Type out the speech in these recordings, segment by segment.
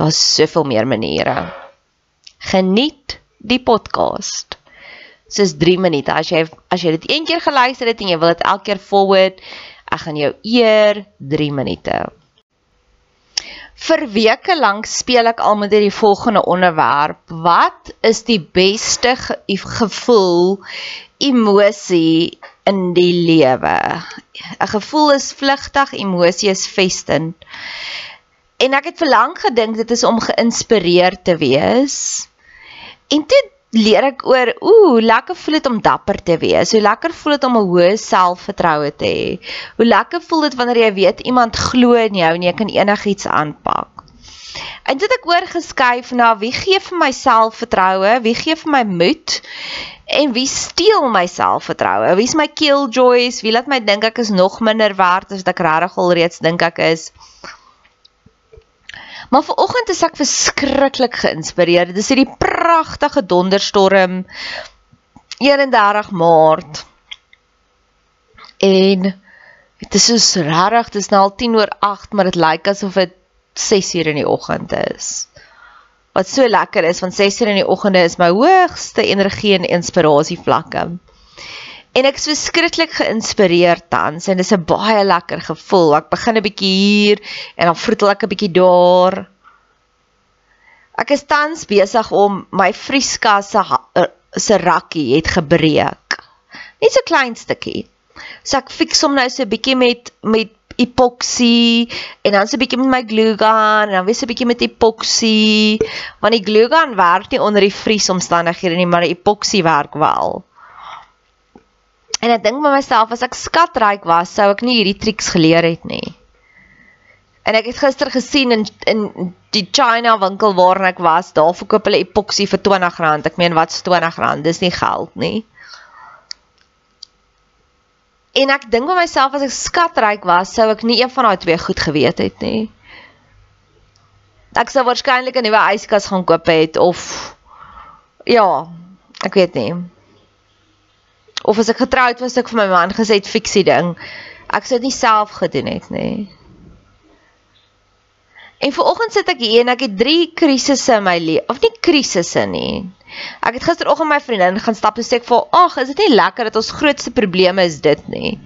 Daar's soveel meer maniere. Geniet die podcast. Dis 3 minute. As jy as jy dit een keer geluister het en jy wil dit elke keer forward, ek gaan jou eer 3 minute. Vir weke lank speel ek al met hierdie volgende onderwerp. Wat is die beste ge gevoel, emosie in die lewe? 'n Gevoel is vlugtig, emosie is vestend en ek het verlang gedink dit is om geïnspireer te wees. En toe leer ek oor ooh, lekker voel dit om dapper te wees. Hoe lekker voel dit om 'n hoë selfvertroue te hê. Hoe lekker voel dit wanneer jy weet iemand glo in jou en jy kan enigiets aanpak. En dit ek oorgeskuif na wie gee vir my selfvertroue? Wie gee vir my moed? En wie steel my selfvertroue? Wie is my killjoys? Wie laat my dink ek is nog minder werd as ek regtig al reeds dink ek is? Maar vanoggend is ek verskriklik geïnspireer. Dit is hierdie pragtige donderstorm 31 Maart. En dit is soos regtig, dit is nou al 10 oor 8, maar dit lyk asof dit 6 uur in die oggend is. Wat so lekker is, want 6 uur in die oggende is my hoogste energie en inspirasie vlakke. En ek is verskriklik geïnspireerd tans en dit is 'n baie lekker gevoel. Ek begin 'n bietjie hier en dan vroetel ek 'n bietjie daar. Ek is tans besig om my vrieskas se eh, se rakkie het gebreek. Net so klein stukkie. So ek fix hom nou so 'n bietjie met met epoxy en dan so 'n bietjie met my glue gun en dan weer so 'n bietjie met epoxy want die glue gun werk nie onder die vriesomstandighede nie maar die epoxy werk wel. En ek dink by myself as ek skatryk was, sou ek nie hierdie triks geleer het nie. En ek het gister gesien in in die China winkel waar ek was, daar verkoop hulle epoxy vir R20. Ek meen wat's R20? Dis nie geld nie. En ek dink by myself as ek skatryk was, sou ek nie een van daai twee goed geweet het nie. ek sou waarskynlik 'n nuwe yskas gaan koop het of ja, ek weet nie. Of as ek getroud was, ek vir my man gesê het fiksie ding. Ek sou dit nie self gedoen het nie. En vanoggend sit ek hier en ek het 3 krisisse in my lewe, of nie krisisse nie. Ek het gisteroggend my vriendin gaan stap en sê ek vir, "Ag, is dit nie lekker dat ons grootste probleme is dit nie?"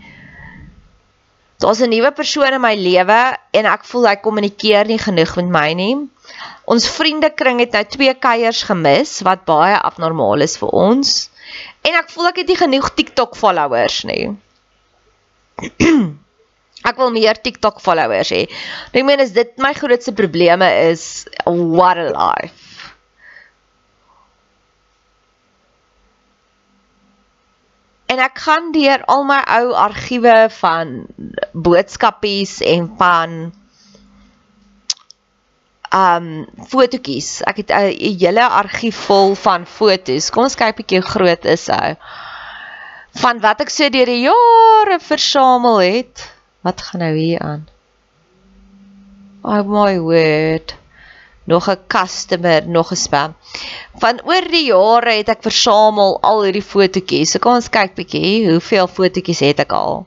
Daar's 'n nuwe persoon in my lewe en ek voel hy kommunikeer nie genoeg met my nie. Ons vriendekring het nou twee kuiers gemis wat baie abnormaal is vir ons. En ek voel ek het nie genoeg TikTok followers nie. ek wil meer TikTok followers hê. Ek meen as dit my grootste probleme is, what a life. En ek gaan deur al my ou argiewe van boodskapies en van um fotootjies. Ek het 'n hele argief vol van fotos. Kom ons kyk 'n bietjie groot is hy. Van wat ek so deur die jare versamel het. Wat gaan nou hier aan? Oh my word nog 'n customer, nog 'n spam. Van oor die jare het ek versamel al hierdie fotootjies. So kom ons kyk bietjie, hoeveel fotootjies het ek al?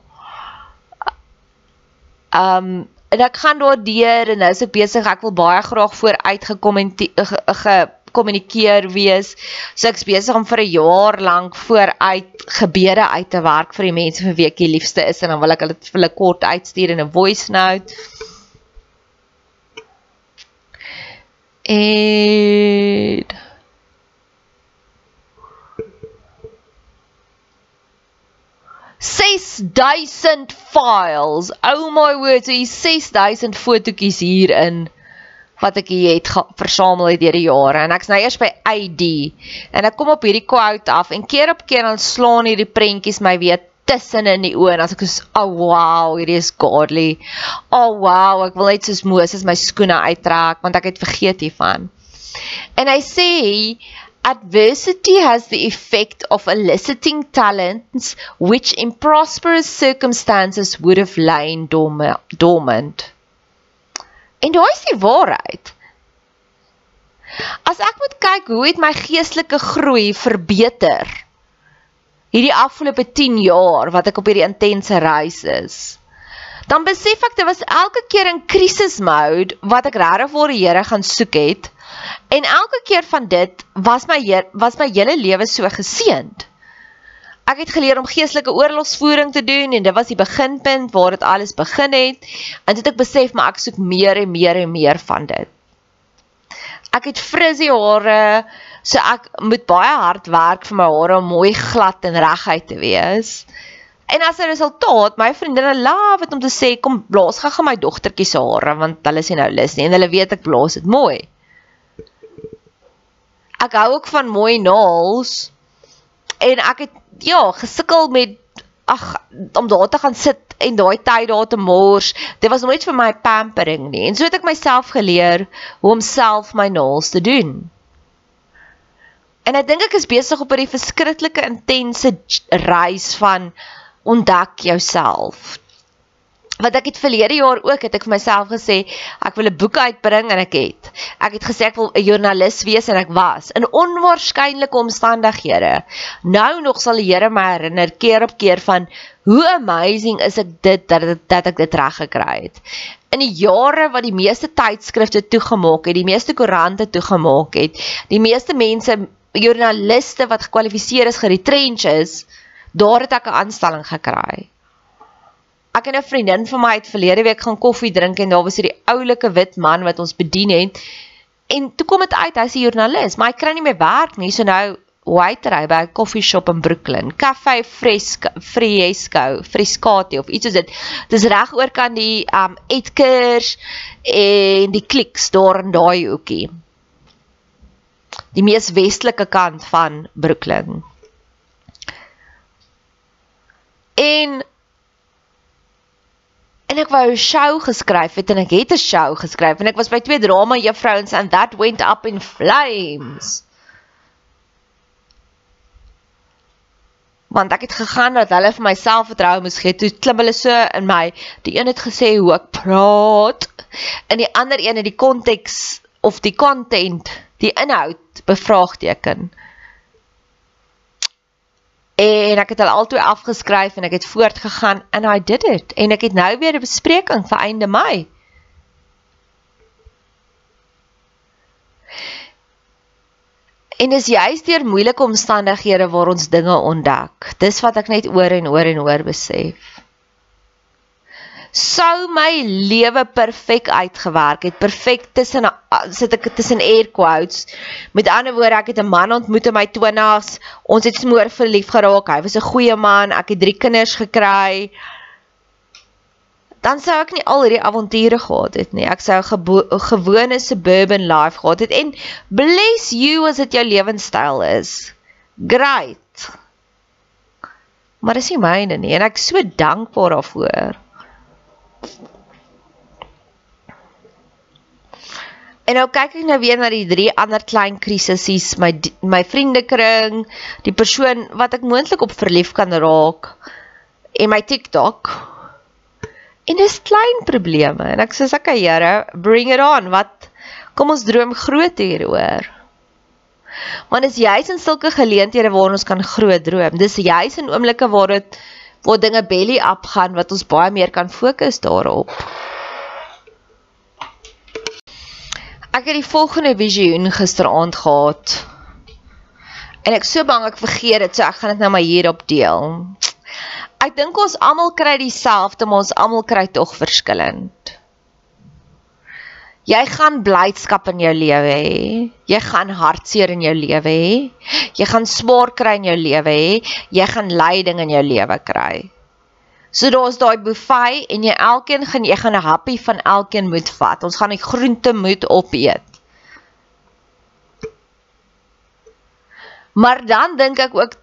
Um en ek gaan daardeur en nou is ek besig, ek wil baie graag vooruit gekommunikeer wees. So ek's besig om vir 'n jaar lank vooruit gebeure uit te werk vir die mense vir wie ek die liefste is en dan wil ek hulle vir hulle kort uitstuur in 'n voice note. En Ses duisend files. Oh my word, so hier 6000 fotootjies hierin wat ek hier het versamel het deur die jare. En ek's nou eers by ID en ek kom op hierdie quote af en keer op keer dan slaan hierdie prentjies my weer tussen in die oë en as ek so oh wow hierdie is godly. Oh wow ek wil net soos Moses my skoene uittrek want ek het vergeet hiervan. En hy sê adversity has the effect of eliciting talents which in prosperous circumstances would have lain dormant en daai is die waarheid as ek moet kyk hoe het my geestelike groei verbeter hierdie afgelope 10 jaar wat ek op hierdie intense reis is. Dan besef ek dit was elke keer in krisis mode wat ek regtig vir die Here gaan soek het. En elke keer van dit was my Heer, was my hele lewe so geseënd. Ek het geleer om geestelike oorlogsvoering te doen en dit was die beginpunt waar dit alles begin het. En dit ek besef maar ek soek meer en meer en meer van dit. Ek het frizzy hare, So ek moet baie hard werk vir my hare om mooi glad en reguit te wees. En as 'n resultaat, my vriendinne love dit om te sê kom blaas gou-gou my dogtertjie se hare want hulle sien nou lus nie en hulle weet ek blaas dit mooi. Ek hou ook van mooi naels en ek het ja, gesukkel met ag om daar te gaan sit en daai tyd daar te mors. Dit was nooit vir my pampering nie. En so het ek myself geleer hoe om self my naels te doen. En ek dink ek is besig op 'n verskriklike intense reis van ontdek jouself. Wat ek het verlede jaar ook het ek vir myself gesê ek wil 'n boek uitbring en ek het. Ek het gesê ek wil 'n joernalis wees en ek was in onwaarskynlike omstandighede. Nou nog sal die Here my herinner keer op keer van hoe amazing is ek dit dat dat ek dit reg gekry het. In die jare wat die meeste tydskrifte toegemaak het, die meeste koerante toegemaak het, die meeste mense joernaliste wat gekwalifiseer is geretrench is, daar het ek 'n aanstelling gekry. Ek en 'n vriendin van my het verlede week gaan koffie drink en daar was hierdie oulike wit man wat ons bedien het. En toe kom dit uit hy's 'n joernalis, maar hy kry nie meer werk nie, so nou waiter hy by 'n koffie shop in Brooklyn, Cafe Fresco, Frescati of iets soos dit. Dis reg oor kan die um Edkers en die kliks daar in daai hoekie die mees westelike kant van Brooklyn. En en ek wou 'n show geskryf het en ek het 'n show geskryf en ek was by twee drama juffrouens and that went up in flames. Want ek het gegaan dat hulle vir myself vertroue moes gee. Toe klim hulle so in my. Die een het gesê hoe ek praat en die ander een het die konteks of die content, die inhoud bevraagteken. En ek het hulle altoe afgeskryf en ek het voortgegaan and I did it en ek het nou weer 'n bespreking vir einde Mei. En dis juist deur moeilike omstandighede waar ons dinge ontdek. Dis wat ek net oor en oor en oor besef. Sou my lewe perfek uitgewerk het, perfek tussen sit ek tussen air quotes. Met ander woorde, ek het 'n man ontmoet in my 20's. Ons het smoor verlief geraak. Hy was 'n goeie man. Ek het 3 kinders gekry dan sou ek nie al hierdie avonture gehad het nie. Ek sou 'n gewone suburban life gehad het en bless you as dit jou lewenstyl is. Great. Maar dis nie myne nie en ek is so dankbaar daarvoor. En nou kyk ek nou weer na die drie ander klein krisisies, my my vriendekring, die persoon wat ek moontlik op verlief kan raak en my TikTok. En dis klein probleme en ek sê okay Here, bring it on. Wat kom ons droom groot hieroor. Want dis juis in sulke geleenthede waar ons kan groot droom. Dis juis in oomblikke waar dit waar dinge belly up gaan wat ons baie meer kan fokus daarop. Ek het die volgende visioen gisteraand gehad. En ek so bang ek vergeet dit, so ek gaan dit nou maar hierop deel ek dink ons almal kry dieselfde, maar ons almal kry tog verskillend. Jy gaan blydskap in jou lewe hê. Jy gaan hartseer in jou lewe hê. Jy gaan swaar kry in jou lewe hê. Jy gaan lyding in jou lewe kry. So daar's daai buffet en jy elkeen gaan jy gaan 'n happie van elkeen moet vat. Ons gaan die groente moet opeet. Maar dan dink ek ook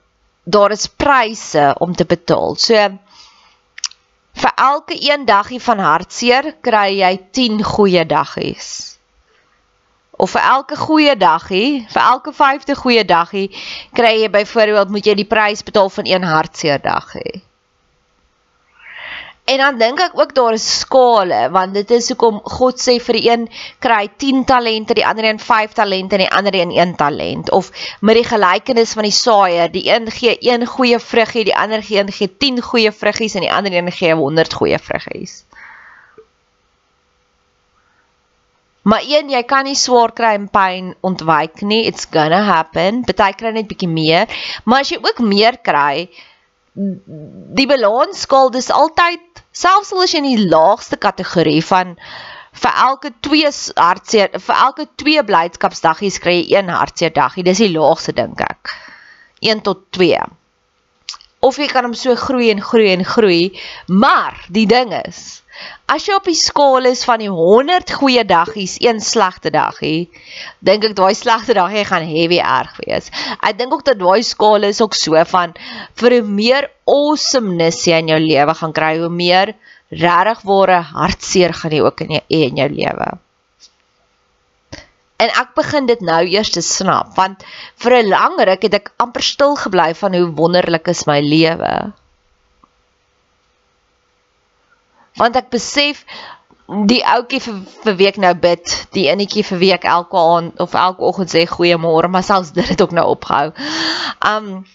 daar is pryse om te betaal. So vir elke een daggie van hartseer kry jy 10 goeie daggies. Of vir elke goeie daggie, vir elke 5de goeie daggie kry jy byvoorbeeld moet jy die prys betaal van een hartseer daggie. En dan dink ek ook daar is skale want dit is hoekom God sê vir die een kry 10 talente, die ander een 5 talente en die ander een 1 talent of met die gelykenis van die saaier, die een gee een goeie vruggie, die ander gee een gee 10 goeie vruggies en die ander een gee 100 goeie vruggies. Maar een jy kan nie swaar kry en pyn ontwyk nie. It's gonna happen. Party kry net bietjie meer, maar as jy ook meer kry, die balansskaal dis altyd selfs al is jy in die laagste kategorie van vir elke 2 hartseer vir elke 2 blydskapsdaggies kry jy een hartseer daggie. Dis die laagste dink ek. 1 tot 2. Of jy kan hom so groei en groei en groei, maar die ding is As jy op die skaal is van die 100 goeie daggies, een slegte daggie, dink ek daai slegte daggie gaan heavy erg wees. Ek dink ook dat daai skaal is ook so van vir hoe meer awesomeness jy in jou lewe gaan kry, hoe meer regtig ware hartseer gaan jy ook in jou in jou lewe. En ek begin dit nou eers te snap, want vir 'n lang ruk het ek amper stil gebly van hoe wonderlik is my lewe want ek besef die ouetjie vir, vir week nou bid, die enetjie vir week elke aand of elke oggend sê goeiemôre, maar selfs dit het ook nou opgehou. Um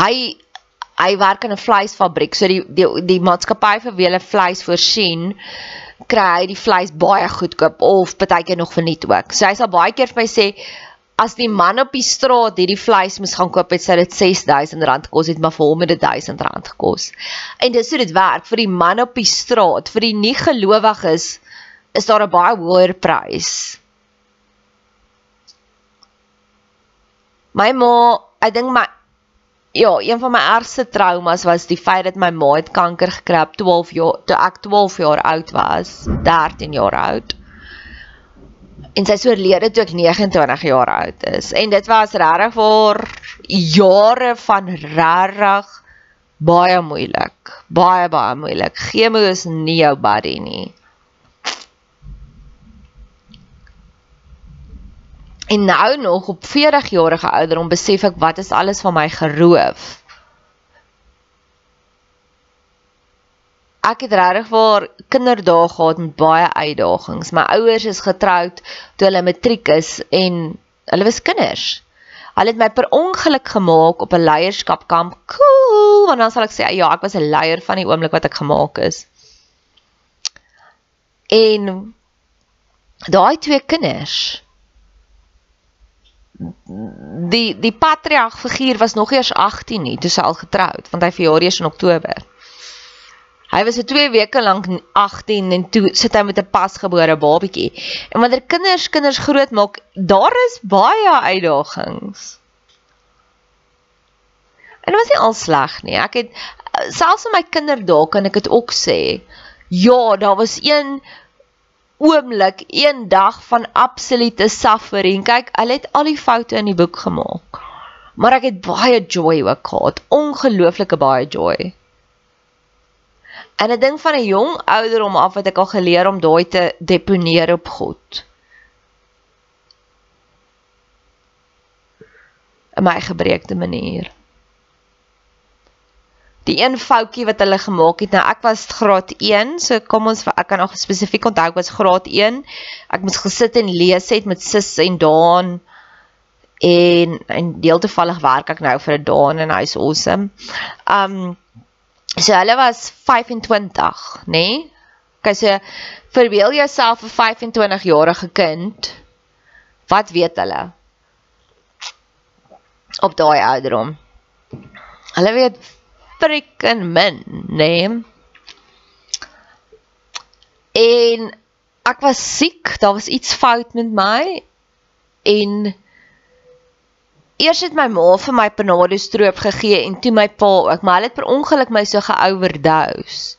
hy hy werk in 'n vleisfabriek, so die die die maatskappy vir wie hulle vleis voorsien, kry hy die vleis baie goedkoop of partykeer nog verniet ook. So hy sal baie keer vir my sê as die man op die straat hierdie vleis moes gaan koop, het sy dit R6000 gekos, het maar vir hom het dit R1000 gekos. En dis hoe dit werk vir die man op die straat, vir die nie gelowiges is daar 'n baie hoër prys. My ma, ek dink my ja, een van my ergste traumas was die feit dat my ma het kanker gekry op 12 jaar, toe ek 12 jaar oud was, 13 jaar oud en sy is oorlede toe ek 29 jaar oud is. En dit was regtig vir jare van regtig baie moeilik. Baie baie moeilik. Chemo is nie jou buddy nie. En nou nog op 40 jarige ouderdom besef ek wat is alles van my geroof ek het regtig vir kinderdae gehad met baie uitdagings. My ouers is getroud toe hulle matriek is en hulle was kinders. Hulle het my per ongeluk gemaak op 'n leierskapkamp. Cool, want dan sal ek sê ja, ek was 'n leier van die oomblik wat ek gemaak is. En daai twee kinders die die patriarg figuur was nog eers 18 nie, toe sy al getroud, want hy verjaar eers in Oktober. Hy was vir 2 weke lank 18 en toe sit hy met 'n pasgebore babatjie. En wanneer kinders kinders groot maak, daar is baie uitdagings. En dit was nie al sleg nie. Ek het selfs in my kinderdae kan ek dit ook sê. Ja, daar was een oomblik, een dag van absolute suffering. Kyk, hulle het al die foute in die boek gemaak. Maar ek het baie joy ook gehad. Ongelooflike baie joy. En 'n ding van 'n jong ouderdom af het ek al geleer om daai te deponeer op God. In my gebreekte manier. Die een foutjie wat hulle gemaak het, nou ek was graad 1, so kom ons ek kan nog spesifiek onthou ek was graad 1. Ek moes gesit en lees het met sis en Daan en en deel toevallig werk ek nou vir 'n Daan en hy's awesome. Um So hulle was 25, nê? Nee? Okay, so verbeel jouself 'n 25 jarige kind. Wat weet hulle? Op daai ouderdom. Hulle weet freaking min, nê? Nee? En ek was siek, daar was iets fout met my en Eers het my ma vir my panado stroop gegee en toe my pa ook, maar hulle het per ongeluk my so geoverdose.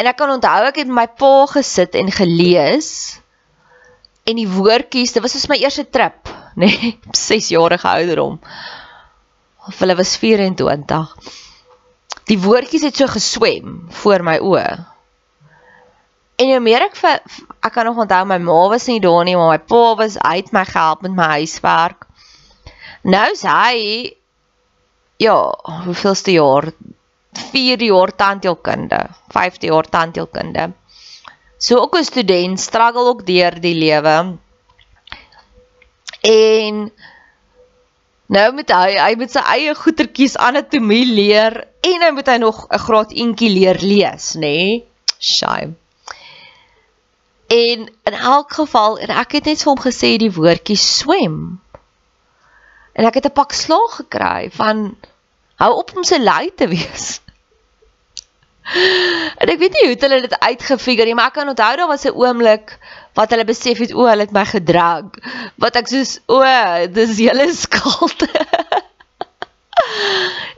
En ek kan onthou ek het met my pa gesit en gelees en die woordjies, dit was soos my eerste trip, nê, nee, 6 jarige ouderdom. Of hulle was 24. Die woordjies het so geswem voor my oë. En hoe meer ek vir ek kan nog onthou my ma was nie daar nie, maar my pa was uit my gehelp met my huiswerk. Nou sê hy ja, hoeveelste jaar? 4 jaar tandheelkunde, 5de jaar tandheelkunde. So ook 'n student struggle ook deur die lewe. En nou moet hy hy moet sy eie goetertjies anatomie leer en hy moet hy nog 'n graad eentjie leer lees, nê? Nee? Shame. En in elk geval en ek het net vir hom gesê die woordjie swem. En ek het 'n pak slaag gekry van hou op om so lui te wees. en ek weet nie hoe hulle dit uitgefigure nie, maar ek kan onthou daar was 'n oomblik wat hulle besef het o, hulle het my gedrag. Wat ek soos o, dis julle skuld.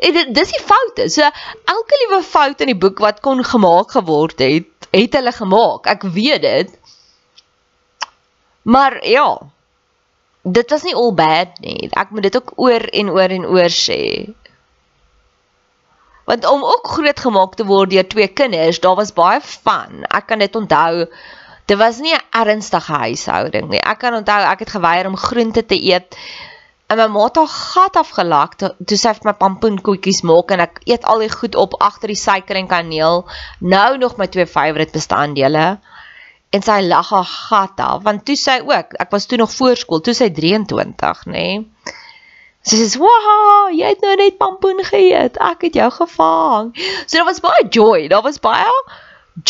en dit dis die foute. So elke liewe fout in die boek wat kon gemaak geword het, het hulle gemaak. Ek weet dit. Maar ja, dit was nie all bad nie. Ek moet dit ook oor en oor en oor sê. Want om ook groot gemaak te word deur twee kinders, daar was baie van. Ek kan dit onthou. Dit was nie 'n ernstige huishouding nie. Ek kan onthou ek het geweier om groente te eet. En my ma het haar gat afgelak toe sy vir my pampoenkoekies maak en ek eet al die goed op agter die suiker en kaneel. Nou nog my twee favourite bestanddele en sy lag haar gat af want toe sy ook ek was toe nog voorskool toe sy 23 nê. Nee. sy sê wow jy het nou net pampoen geëet. Ek het jou gevang. So daar was baie joy daar was baie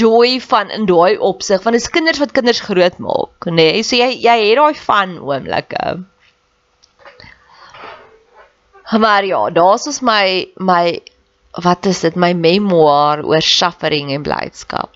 joy van in daai opsig want dit is kinders wat kinders groot maak nê. Nee. so jy jy het daai van oomblikke. Maar ja daar's ons my my wat is dit? My memoir oor suffering en blydskap